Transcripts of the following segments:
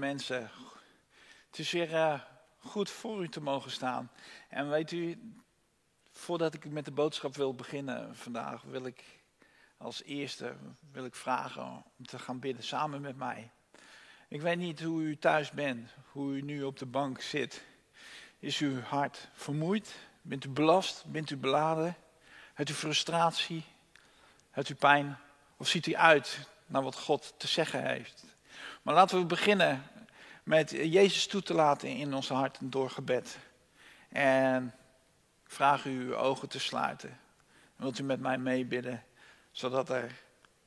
mensen. Het is weer uh, goed voor u te mogen staan. En weet u, voordat ik met de boodschap wil beginnen vandaag, wil ik als eerste wil ik vragen om te gaan bidden samen met mij. Ik weet niet hoe u thuis bent, hoe u nu op de bank zit. Is uw hart vermoeid? Bent u belast? Bent u beladen? Hebt u frustratie? Hebt u pijn? Of ziet u uit naar wat God te zeggen heeft? Maar laten we beginnen met Jezus toe te laten in ons hart door gebed. En ik vraag u uw ogen te sluiten. wilt u met mij meebidden, zodat er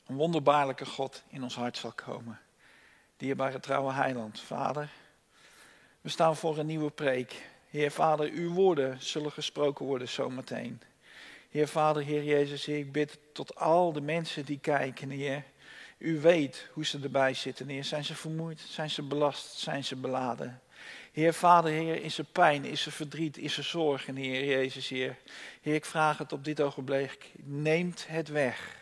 een wonderbaarlijke God in ons hart zal komen. Dierbare trouwe heiland, Vader, we staan voor een nieuwe preek. Heer Vader, uw woorden zullen gesproken worden zometeen. Heer Vader, Heer Jezus, ik bid tot al de mensen die kijken, Heer. U weet hoe ze erbij zitten, Heer. Zijn ze vermoeid? Zijn ze belast? Zijn ze beladen? Heer Vader, Heer, is er pijn? Is er verdriet? Is er zorgen, Heer Jezus, Heer? Heer, ik vraag het op dit ogenblik. Neemt het weg,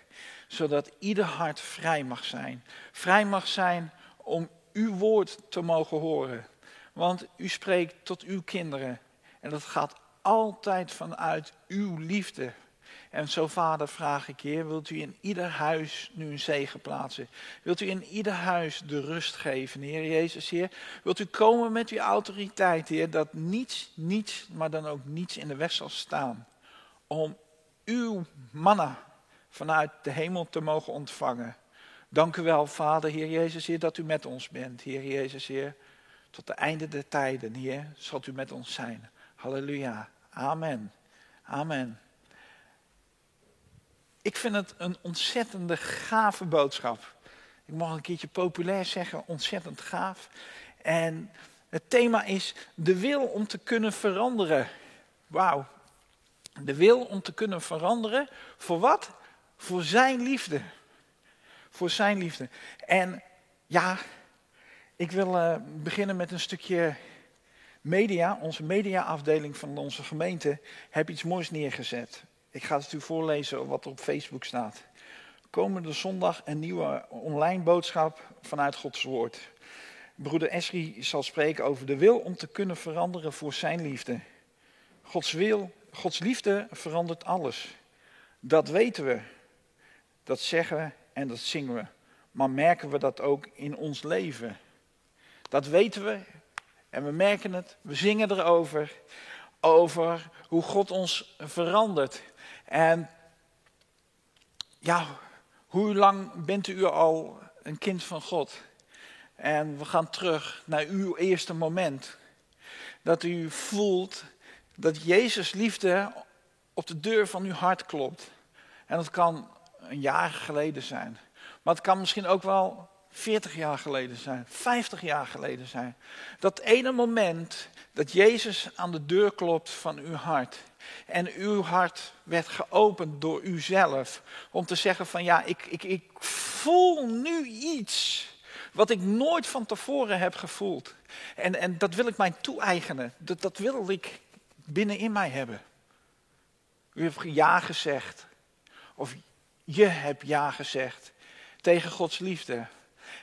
zodat ieder hart vrij mag zijn. Vrij mag zijn om uw woord te mogen horen. Want u spreekt tot uw kinderen. En dat gaat altijd vanuit uw liefde. En zo, vader, vraag ik, Heer, wilt u in ieder huis nu een zegen plaatsen? Wilt u in ieder huis de rust geven, Heer Jezus, Heer? Wilt u komen met uw autoriteit, Heer, dat niets, niets, maar dan ook niets in de weg zal staan. Om uw manna vanuit de hemel te mogen ontvangen. Dank u wel, Vader, Heer Jezus, Heer, dat u met ons bent. Heer Jezus, Heer, tot de einde der tijden, Heer, zult u met ons zijn. Halleluja. Amen. Amen. Ik vind het een ontzettende gave boodschap. Ik mag een keertje populair zeggen, ontzettend gaaf. En het thema is de wil om te kunnen veranderen. Wauw. De wil om te kunnen veranderen. Voor wat? Voor zijn liefde. Voor zijn liefde. En ja, ik wil uh, beginnen met een stukje media. Onze mediaafdeling van onze gemeente heb iets moois neergezet. Ik ga het u voorlezen wat er op Facebook staat. Komende zondag een nieuwe online boodschap vanuit Gods Woord. Broeder Esri zal spreken over de wil om te kunnen veranderen voor zijn liefde. Gods wil, Gods liefde verandert alles. Dat weten we. Dat zeggen we en dat zingen we. Maar merken we dat ook in ons leven? Dat weten we en we merken het. We zingen erover. Over hoe God ons verandert. En ja, hoe lang bent u al een kind van God? En we gaan terug naar uw eerste moment. Dat u voelt dat Jezus liefde op de deur van uw hart klopt. En dat kan een jaar geleden zijn. Maar het kan misschien ook wel 40 jaar geleden zijn, 50 jaar geleden zijn. Dat ene moment dat Jezus aan de deur klopt van uw hart. En uw hart werd geopend door uzelf. Om te zeggen van ja, ik, ik, ik voel nu iets wat ik nooit van tevoren heb gevoeld. En, en dat wil ik mij toe-eigenen. Dat, dat wil ik binnenin mij hebben. U heeft ja gezegd. Of je hebt ja gezegd tegen Gods liefde.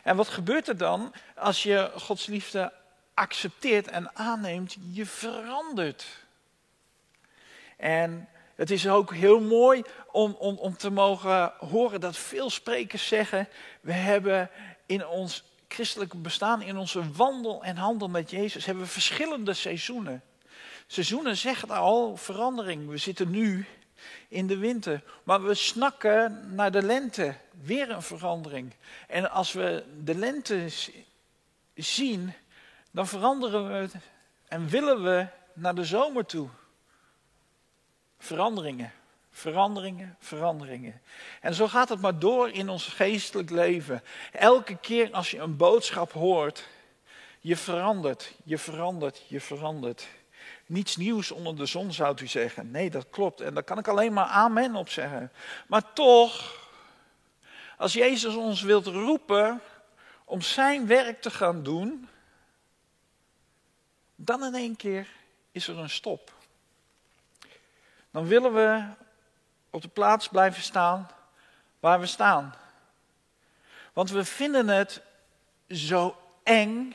En wat gebeurt er dan als je Gods liefde accepteert en aanneemt? Je verandert. En het is ook heel mooi om, om, om te mogen horen dat veel sprekers zeggen: we hebben in ons christelijke bestaan, in onze wandel en handel met Jezus, hebben we verschillende seizoenen. Seizoenen zeggen al verandering. We zitten nu in de winter. Maar we snakken naar de lente. Weer een verandering. En als we de lente zien, dan veranderen we en willen we naar de zomer toe. Veranderingen, veranderingen, veranderingen. En zo gaat het maar door in ons geestelijk leven. Elke keer als je een boodschap hoort, je verandert, je verandert, je verandert. Niets nieuws onder de zon zou u zeggen. Nee, dat klopt. En daar kan ik alleen maar amen op zeggen. Maar toch, als Jezus ons wilt roepen om zijn werk te gaan doen, dan in één keer is er een stop. Dan willen we op de plaats blijven staan waar we staan. Want we vinden het zo eng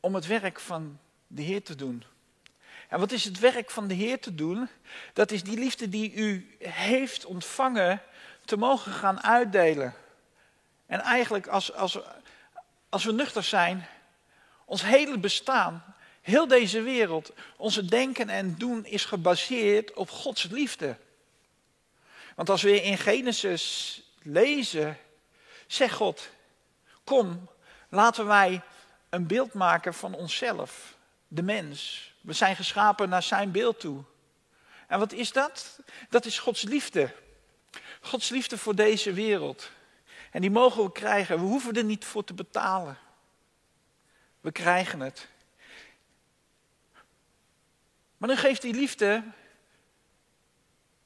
om het werk van de Heer te doen. En wat is het werk van de Heer te doen? Dat is die liefde die u heeft ontvangen te mogen gaan uitdelen. En eigenlijk als, als, als we nuchter zijn, ons hele bestaan, heel deze wereld, onze denken en doen is gebaseerd op Gods liefde. Want als we in Genesis lezen, zegt God, kom, laten wij een beeld maken van onszelf, de mens. We zijn geschapen naar zijn beeld toe. En wat is dat? Dat is Gods liefde. Gods liefde voor deze wereld. En die mogen we krijgen. We hoeven er niet voor te betalen. We krijgen het. Maar nu geeft die liefde.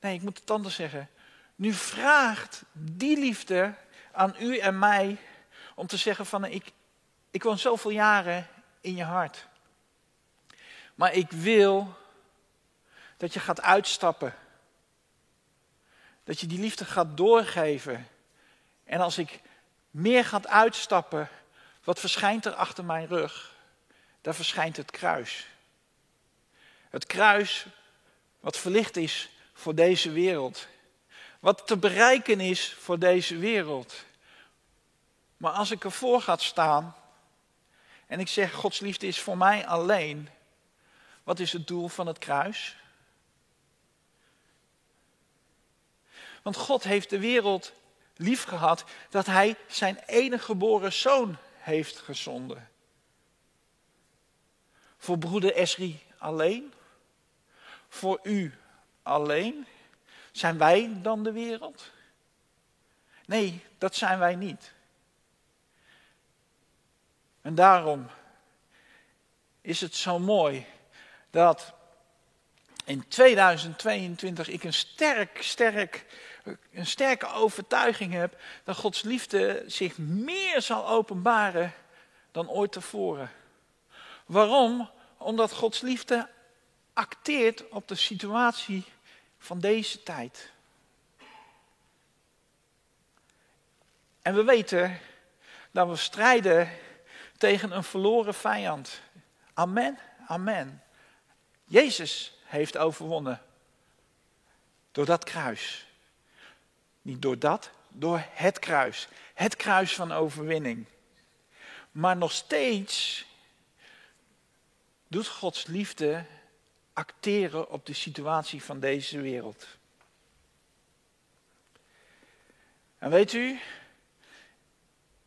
Nee, ik moet het anders zeggen. Nu vraagt die liefde aan u en mij om te zeggen van ik, ik woon zoveel jaren in je hart. Maar ik wil dat je gaat uitstappen. Dat je die liefde gaat doorgeven. En als ik meer gaat uitstappen, wat verschijnt er achter mijn rug? Daar verschijnt het kruis. Het kruis wat verlicht is voor deze wereld. Wat te bereiken is voor deze wereld. Maar als ik ervoor ga staan en ik zeg Gods liefde is voor mij alleen, wat is het doel van het kruis? Want God heeft de wereld lief gehad dat Hij zijn enige geboren zoon heeft gezonden. Voor broeder Esri alleen? Voor u alleen? Zijn wij dan de wereld? Nee, dat zijn wij niet. En daarom is het zo mooi dat in 2022 ik een sterk, sterk, een sterke overtuiging heb dat Gods liefde zich meer zal openbaren dan ooit tevoren. Waarom? Omdat Gods liefde acteert op de situatie van deze tijd. En we weten dat we strijden tegen een verloren vijand. Amen, amen. Jezus heeft overwonnen. Door dat kruis. Niet door dat, door het kruis. Het kruis van overwinning. Maar nog steeds doet Gods liefde acteren op de situatie van deze wereld. En weet u,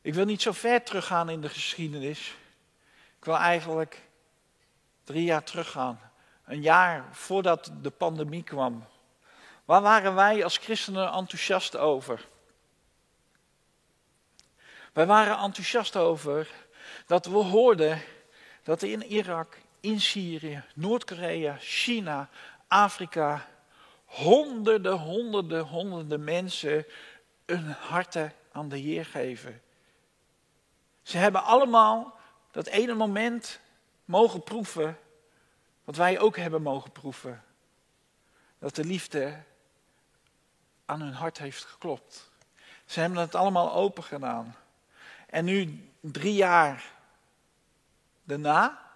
ik wil niet zo ver teruggaan in de geschiedenis. Ik wil eigenlijk drie jaar teruggaan. Een jaar voordat de pandemie kwam. Waar waren wij als christenen enthousiast over? Wij waren enthousiast over dat we hoorden dat in Irak, in Syrië, Noord-Korea, China, Afrika honderden, honderden, honderden mensen hun harten aan de Heer geven. Ze hebben allemaal dat ene moment mogen proeven wat wij ook hebben mogen proeven. Dat de liefde aan hun hart heeft geklopt. Ze hebben het allemaal open gedaan. En nu, drie jaar daarna,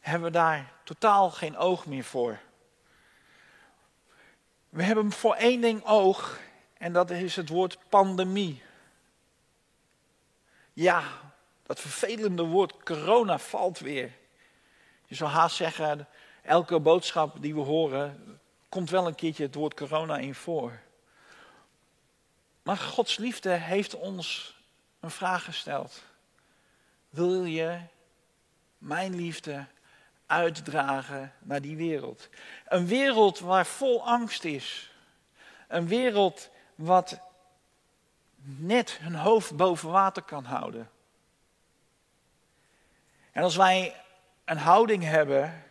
hebben we daar totaal geen oog meer voor. We hebben voor één ding oog en dat is het woord pandemie. Ja, dat vervelende woord corona valt weer. Je zou haast zeggen, elke boodschap die we horen, komt wel een keertje het woord corona in voor. Maar Gods liefde heeft ons een vraag gesteld. Wil je mijn liefde uitdragen naar die wereld? Een wereld waar vol angst is. Een wereld wat net hun hoofd boven water kan houden. En als wij een houding hebben,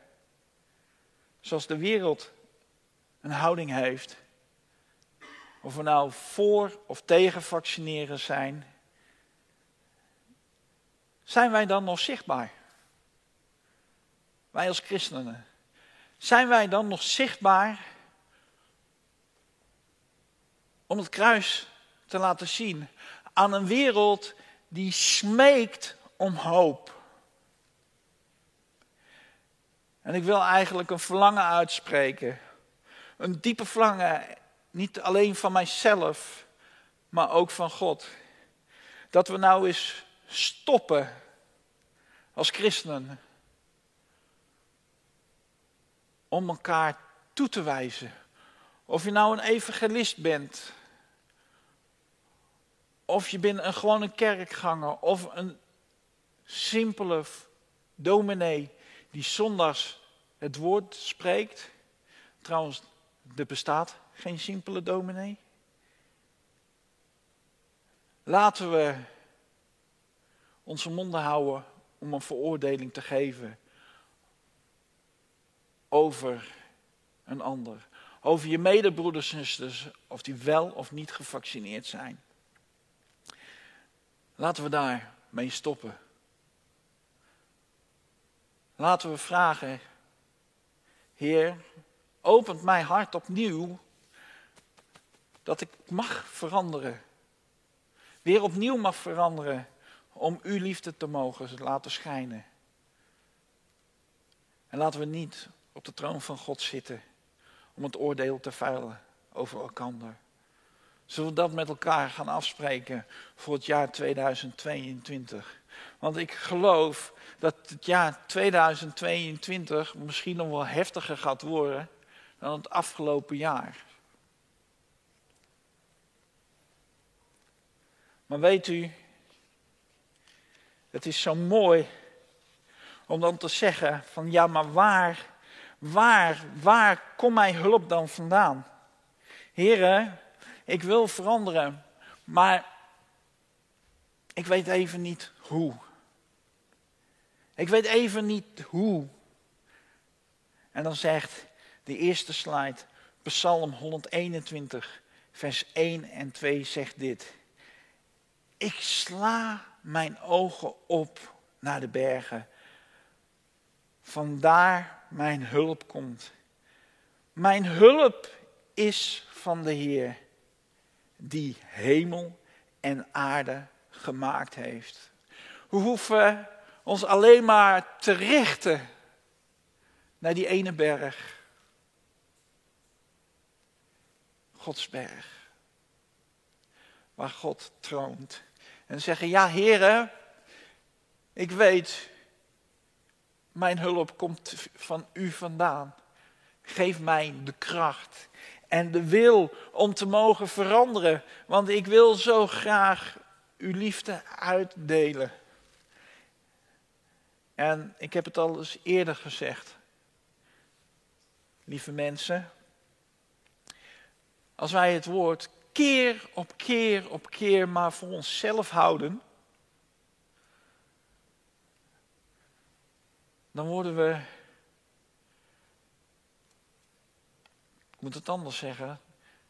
zoals de wereld een houding heeft, of we nou voor of tegen vaccineren zijn, zijn wij dan nog zichtbaar? Wij als christenen. Zijn wij dan nog zichtbaar om het kruis te laten zien aan een wereld die smeekt om hoop. En ik wil eigenlijk een verlangen uitspreken. Een diepe verlangen, niet alleen van mijzelf, maar ook van God. Dat we nou eens stoppen als christenen om elkaar toe te wijzen. Of je nou een evangelist bent, of je bent een, gewoon een kerkganger, of een simpele dominee die zondags het woord spreekt. Trouwens, er bestaat geen simpele dominee. Laten we onze monden houden om een veroordeling te geven over een ander. Over je medebroeders en zusters, of die wel of niet gevaccineerd zijn. Laten we daar mee stoppen. Laten we vragen, Heer, opent mijn hart opnieuw dat ik mag veranderen. Weer opnieuw mag veranderen om uw liefde te mogen laten schijnen. En laten we niet op de troon van God zitten om het oordeel te veilen over elkander. Zullen we dat met elkaar gaan afspreken voor het jaar 2022? Want ik geloof dat het jaar 2022 misschien nog wel heftiger gaat worden dan het afgelopen jaar. Maar weet u, het is zo mooi om dan te zeggen van ja, maar waar, waar, waar komt mijn hulp dan vandaan? Heren, ik wil veranderen, maar ik weet even niet hoe. Ik weet even niet hoe. En dan zegt de eerste slide, Psalm 121, vers 1 en 2 zegt dit. Ik sla mijn ogen op naar de bergen. Vandaar mijn hulp komt. Mijn hulp is van de Heer, die hemel en aarde gemaakt heeft. We hoeven ons alleen maar te richten naar die ene berg. Godsberg. Waar God troont. En zeggen, ja heren, ik weet, mijn hulp komt van u vandaan. Geef mij de kracht en de wil om te mogen veranderen. Want ik wil zo graag uw liefde uitdelen. En ik heb het al eens eerder gezegd. Lieve mensen, als wij het woord keer op keer op keer maar voor onszelf houden, dan worden we, ik moet het anders zeggen,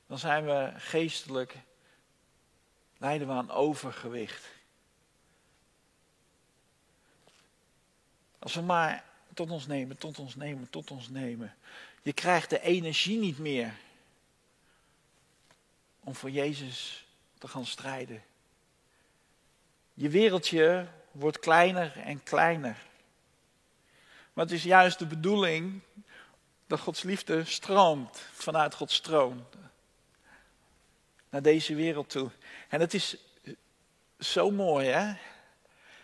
dan zijn we geestelijk, lijden we aan overgewicht. Als we maar tot ons nemen, tot ons nemen, tot ons nemen. Je krijgt de energie niet meer om voor Jezus te gaan strijden. Je wereldje wordt kleiner en kleiner. Maar het is juist de bedoeling dat Gods liefde stroomt vanuit Gods troon naar deze wereld toe. En het is zo mooi, hè?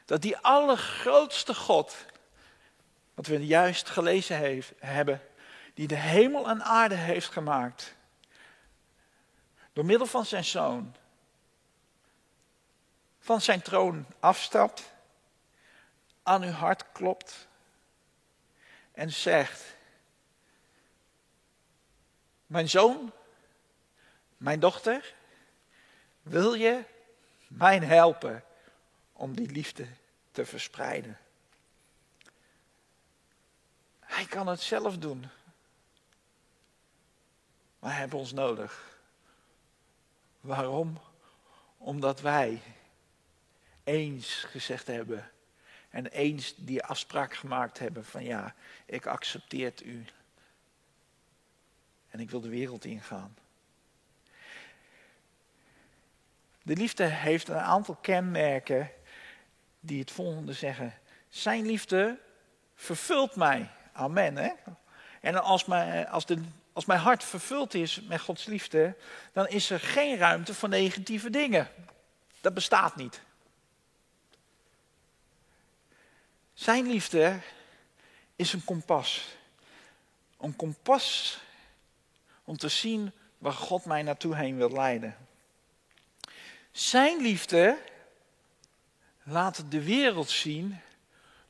Dat die allergrootste God, wat we juist gelezen heeft, hebben, die de hemel en aarde heeft gemaakt, door middel van zijn zoon, van zijn troon afstapt, aan uw hart klopt en zegt, mijn zoon, mijn dochter, wil je mij helpen om die liefde te verspreiden? Hij kan het zelf doen. Maar hij heeft ons nodig. Waarom? Omdat wij eens gezegd hebben en eens die afspraak gemaakt hebben van ja, ik accepteer u. En ik wil de wereld ingaan. De liefde heeft een aantal kenmerken die het volgende zeggen. Zijn liefde vervult mij. Amen. Hè? En als mijn, als, de, als mijn hart vervuld is met Gods liefde, dan is er geen ruimte voor negatieve dingen. Dat bestaat niet. Zijn liefde is een kompas. Een kompas om te zien waar God mij naartoe heen wil leiden. Zijn liefde laat de wereld zien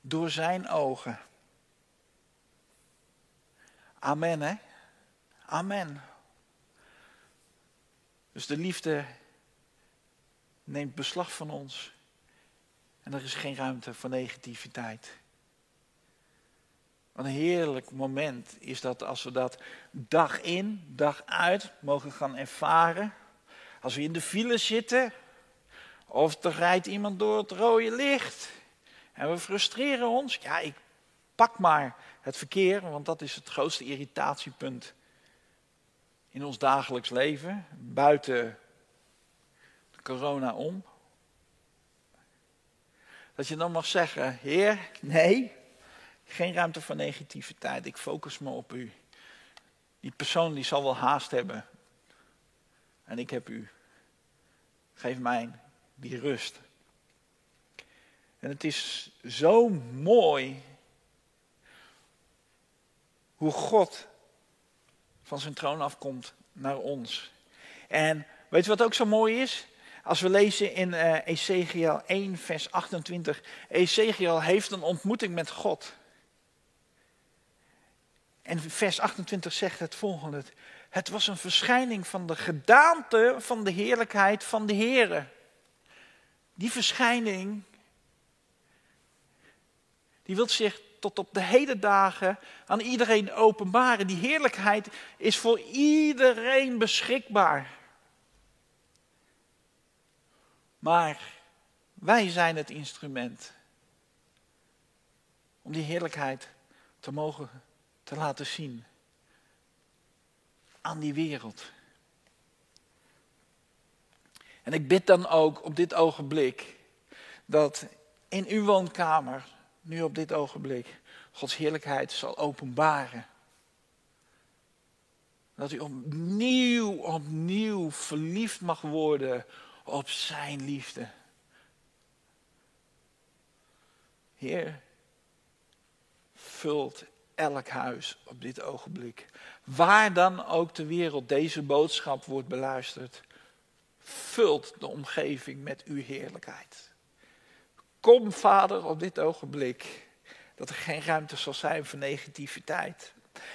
door zijn ogen. Amen, hè? Amen. Dus de liefde neemt beslag van ons. En er is geen ruimte voor negativiteit. Een heerlijk moment is dat als we dat dag in, dag uit mogen gaan ervaren. Als we in de file zitten, of er rijdt iemand door het rode licht. En we frustreren ons. Ja, ik pak maar het verkeer, want dat is het grootste irritatiepunt in ons dagelijks leven. Buiten corona om. Dat je dan mag zeggen, Heer, nee, geen ruimte voor negativiteit. Ik focus me op u. Die persoon die zal wel haast hebben. En ik heb u. Geef mij die rust. En het is zo mooi hoe God van zijn troon afkomt naar ons. En weet je wat ook zo mooi is? Als we lezen in uh, Ezekiel 1, vers 28. Ezekiel heeft een ontmoeting met God. En vers 28 zegt het volgende. Het was een verschijning van de gedaante van de heerlijkheid van de Heere. Die verschijning, die wil zich tot op de hele dagen aan iedereen openbaren. Die heerlijkheid is voor iedereen beschikbaar. Maar wij zijn het instrument om die heerlijkheid te mogen te laten zien aan die wereld. En ik bid dan ook op dit ogenblik dat in uw woonkamer, nu op dit ogenblik, Gods heerlijkheid zal openbaren. Dat u opnieuw, opnieuw verliefd mag worden op Zijn liefde. Heer, vult elk huis op dit ogenblik. Waar dan ook de wereld deze boodschap wordt beluisterd. Vult de omgeving met uw heerlijkheid. Kom, Vader, op dit ogenblik. Dat er geen ruimte zal zijn voor negativiteit.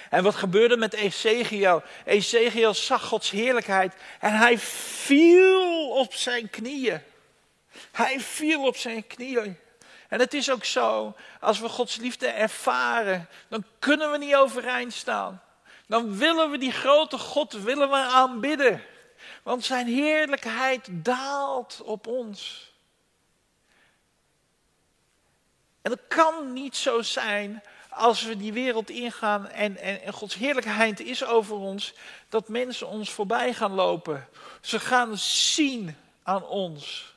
En wat gebeurde met Ezekiel? Ezekiel zag Gods heerlijkheid en hij viel op zijn knieën. Hij viel op zijn knieën. En het is ook zo, als we Gods liefde ervaren, dan kunnen we niet overeind staan. Dan willen we die grote God willen we aanbidden. Want zijn heerlijkheid daalt op ons. En het kan niet zo zijn als we die wereld ingaan en, en, Gods heerlijkheid is over ons, dat mensen ons voorbij gaan lopen. Ze gaan zien aan ons.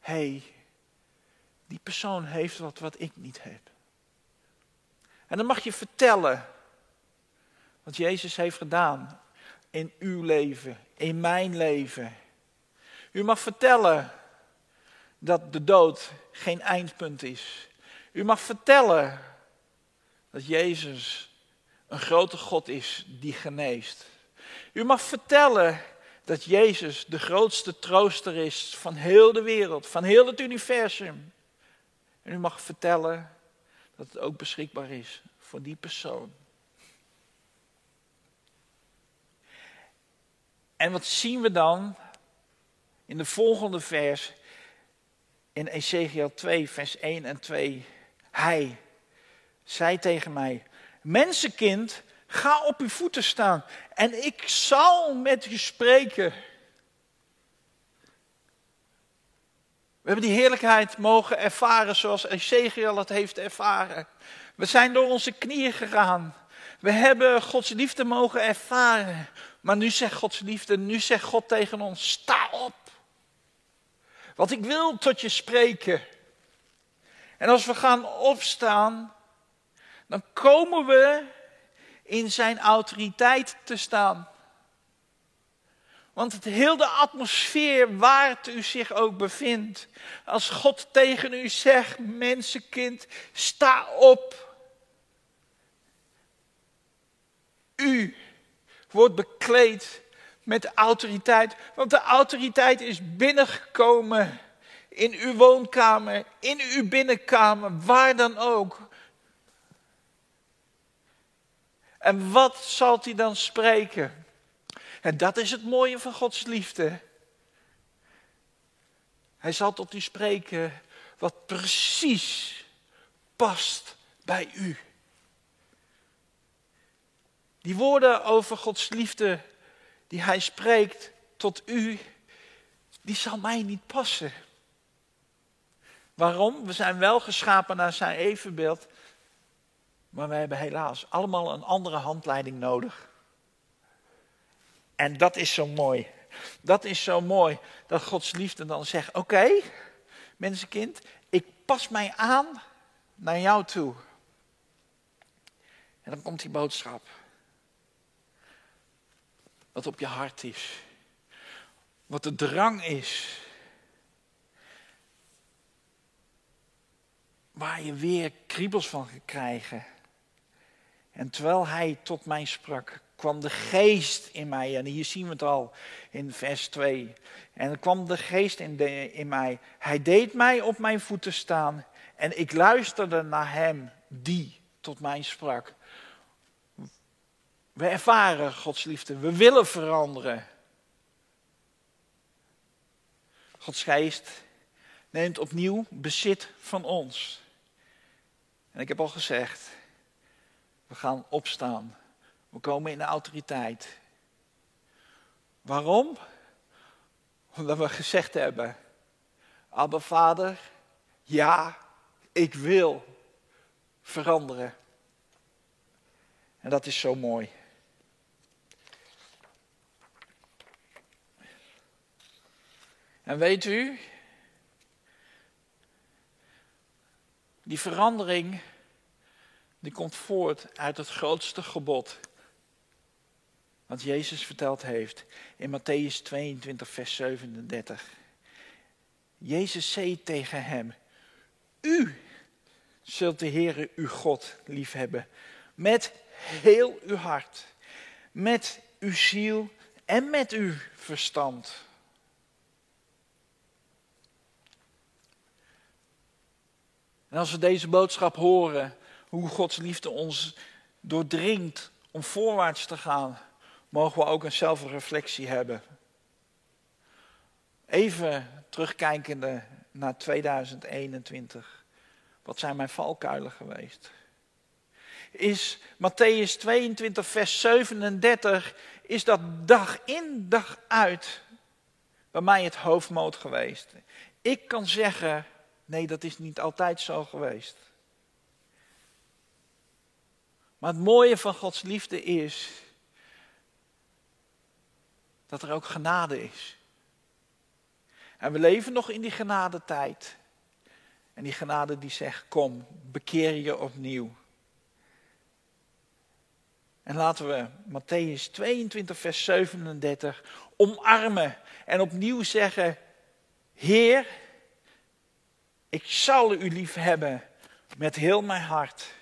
hey, die persoon heeft wat wat ik niet heb. En dan mag je vertellen wat Jezus heeft gedaan in uw leven, in mijn leven. U mag vertellen dat de dood geen eindpunt is. U mag vertellen dat Jezus een grote God is die geneest. U mag vertellen dat Jezus de grootste trooster is van heel de wereld, van heel het universum. En u mag vertellen dat het ook beschikbaar is voor die persoon. En wat zien we dan in de volgende vers in Ezekiel 2, vers 1 en 2? Hij zei tegen mij: Mensenkind, ga op uw voeten staan en ik zal met u spreken. We hebben die heerlijkheid mogen ervaren zoals Ezekiel het heeft ervaren. We zijn door onze knieën gegaan. We hebben Gods liefde mogen ervaren. Maar nu zegt Gods liefde, nu zegt God tegen ons, sta op. Want ik wil tot je spreken. En als we gaan opstaan, dan komen we in zijn autoriteit te staan. Want het heel de atmosfeer waar u zich ook bevindt, als God tegen u zegt, mensenkind, sta op. U wordt bekleed met autoriteit, want de autoriteit is binnengekomen in uw woonkamer, in uw binnenkamer, waar dan ook. En wat zal hij dan spreken? En dat is het mooie van Gods liefde. Hij zal tot u spreken wat precies past bij u. Die woorden over Gods liefde die hij spreekt tot u, die zal mij niet passen. Waarom? We zijn wel geschapen naar zijn evenbeeld, maar we hebben helaas allemaal een andere handleiding nodig. En dat is zo mooi. Dat is zo mooi dat Gods liefde dan zegt: Oké, mensenkind, ik pas mij aan naar jou toe. En dan komt die boodschap. Wat op je hart is. Wat de drang is. Waar je weer kriebels van gaat. En terwijl hij tot mij sprak, kwam de geest in mij. En hier zien we het al in vers 2. En er kwam de geest in, de, in mij. Hij deed mij op mijn voeten staan. En ik luisterde naar hem die tot mij sprak. We ervaren Gods liefde. We willen veranderen. Gods geest neemt opnieuw bezit van ons. En ik heb al gezegd, we gaan opstaan. We komen in de autoriteit. Waarom? Omdat we gezegd hebben, Abba Vader, ja, ik wil veranderen. En dat is zo mooi. En weet u, die verandering, die komt voort uit het grootste gebod. Wat Jezus verteld heeft in Matthäus 22, vers 37. Jezus zei tegen hem, u zult de Heere uw God liefhebben met heel uw hart, met uw ziel en met uw verstand. En als we deze boodschap horen, hoe Gods liefde ons doordringt om voorwaarts te gaan, mogen we ook een zelfreflectie hebben. Even terugkijkende naar 2021. Wat zijn mijn valkuilen geweest? Is Matthäus 22, vers 37, is dat dag in, dag uit bij mij het hoofdmoot geweest. Ik kan zeggen, Nee, dat is niet altijd zo geweest. Maar het mooie van Gods liefde is dat er ook genade is. En we leven nog in die genadetijd. En die genade die zegt, kom, bekeer je opnieuw. En laten we Matthäus 22, vers 37 omarmen en opnieuw zeggen, Heer, ik zal u lief hebben met heel mijn hart,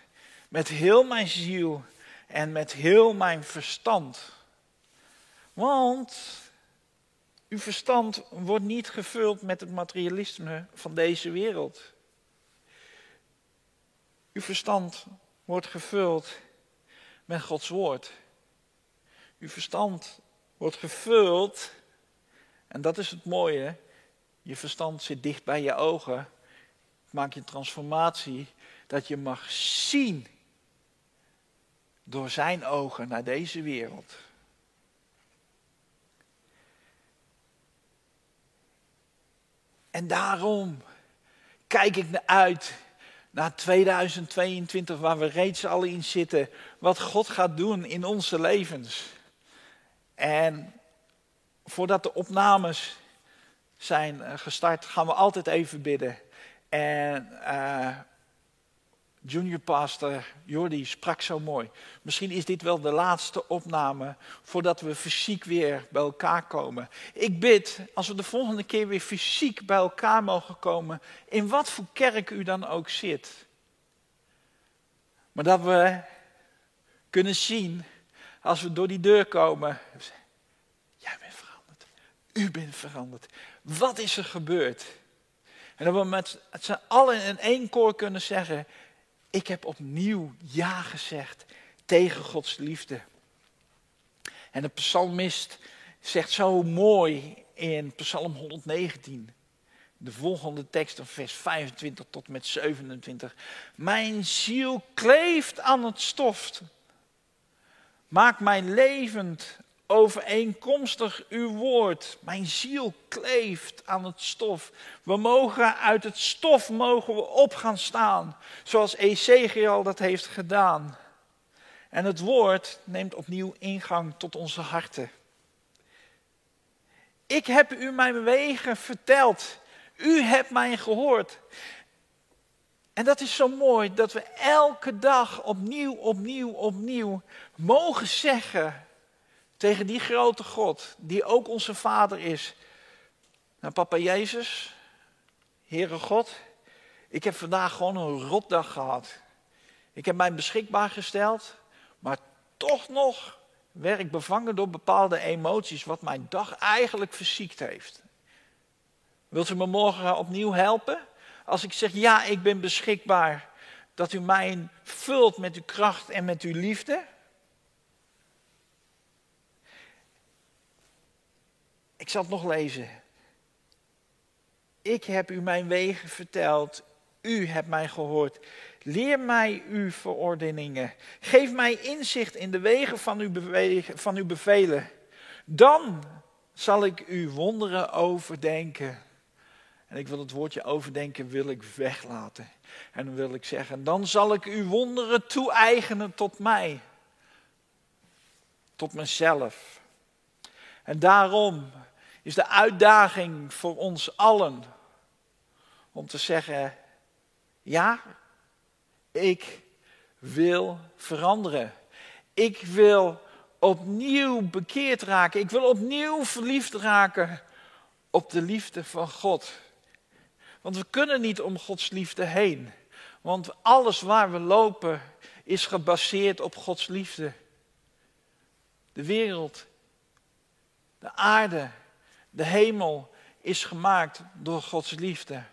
met heel mijn ziel en met heel mijn verstand. Want uw verstand wordt niet gevuld met het materialisme van deze wereld. Uw verstand wordt gevuld met Gods woord. Uw verstand wordt gevuld, en dat is het mooie, je verstand zit dicht bij je ogen, maak je transformatie dat je mag zien door zijn ogen naar deze wereld. En daarom kijk ik naar uit naar 2022, waar we reeds al in zitten, wat God gaat doen in onze levens. En voordat de opnames zijn eh, gestart, gaan we altijd even bidden. En uh, junior pastor Jordi sprak zo mooi. Misschien is dit wel de laatste opname voordat we fysiek weer bij elkaar komen. Ik bid, als we de volgende keer weer fysiek bij elkaar mogen komen, in wat voor kerk u dan ook zit. Maar dat we kunnen zien, als we door die deur komen, jij bent veranderd. U bent veranderd. Wat is er gebeurd? En dat we met z'n allen in één koor kunnen zeggen, ik heb opnieuw ja gezegd tegen Gods liefde. En de psalmist zegt zo mooi in Psalm 119, de volgende tekst, vers 25 tot met 27. Mijn ziel kleeft aan het stof. Maak mij levend overeenkomstig uw woord. Mijn ziel kleeft aan het stof. We mogen uit het stof mogen we op gaan staan, zoals Ezekiel dat heeft gedaan. En het woord neemt opnieuw ingang tot onze harten. Ik heb u mijn wegen verteld. U hebt mij gehoord. En dat is zo mooi dat we elke dag opnieuw, opnieuw, opnieuw mogen zeggen tegen die grote God, die ook onze Vader is. Nou, papa Jezus, Heere God, ik heb vandaag gewoon een rotdag gehad. Ik heb mij beschikbaar gesteld, maar toch nog werd ik bevangen door bepaalde emoties, wat mijn dag eigenlijk verziekt heeft. Wilt u me morgen opnieuw helpen? Als ik zeg ja, ik ben beschikbaar, dat u mij vult met uw kracht en met uw liefde. Ik zal het nog lezen. Ik heb u mijn wegen verteld. U hebt mij gehoord. Leer mij uw verordeningen. Geef mij inzicht in de wegen van uw, van uw bevelen. Dan zal ik uw wonderen overdenken. En ik wil het woordje overdenken wil ik weglaten. En dan wil ik zeggen, dan zal ik uw wonderen toe-eigenen tot mij. Tot mezelf. En daarom is de uitdaging voor ons allen om te zeggen, ja, ik wil veranderen. Ik wil opnieuw bekeerd raken. Ik wil opnieuw verliefd raken op de liefde van God. Want we kunnen niet om Gods liefde heen. Want alles waar we lopen is gebaseerd op Gods liefde. De wereld, de aarde, de hemel is gemaakt door Gods liefde.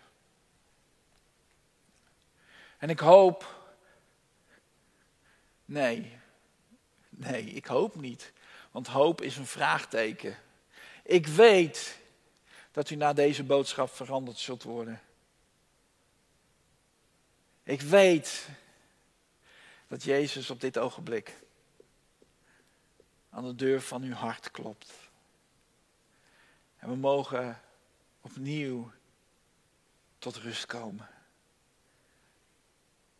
En ik hoop. Nee, nee, ik hoop niet. Want hoop is een vraagteken. Ik weet dat u na deze boodschap veranderd zult worden. Ik weet dat Jezus op dit ogenblik aan de deur van uw hart klopt. En we mogen opnieuw tot rust komen.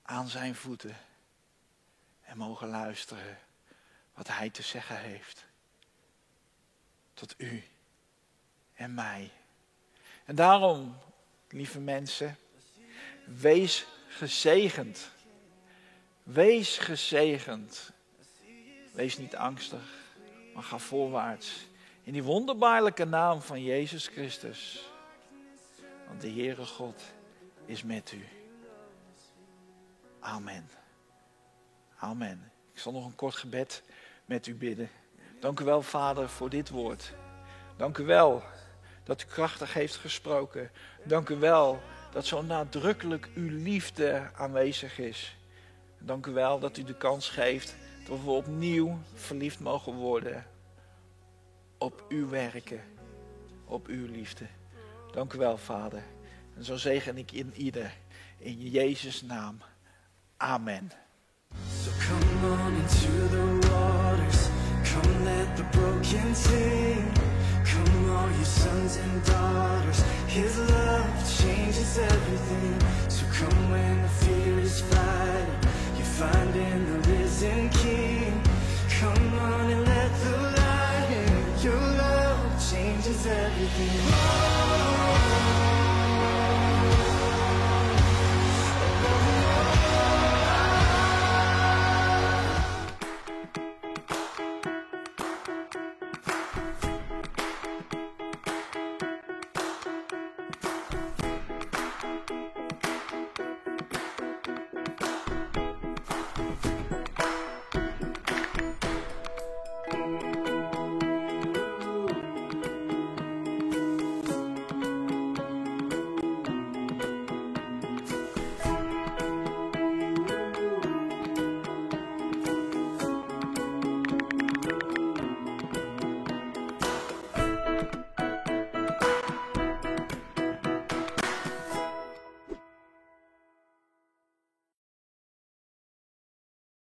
Aan zijn voeten. En mogen luisteren wat hij te zeggen heeft. Tot u en mij. En daarom, lieve mensen, wees gezegend. Wees gezegend. Wees niet angstig, maar ga voorwaarts. In die wonderbaarlijke naam van Jezus Christus. Want de Heere God is met u. Amen. Amen. Ik zal nog een kort gebed met u bidden. Dank u wel, Vader, voor dit woord. Dank u wel dat u krachtig heeft gesproken. Dank u wel dat zo nadrukkelijk uw liefde aanwezig is. Dank u wel dat u de kans geeft dat we opnieuw verliefd mogen worden op uw werken, op uw liefde. Dank u wel, Vader. En zo zegen ik in ieder. In Jezus' naam. Amen. So come on into the waters. Come let the broken sing. Come all you sons and daughters. His love changes everything. So come when the fear is fighting. You find in the risen King.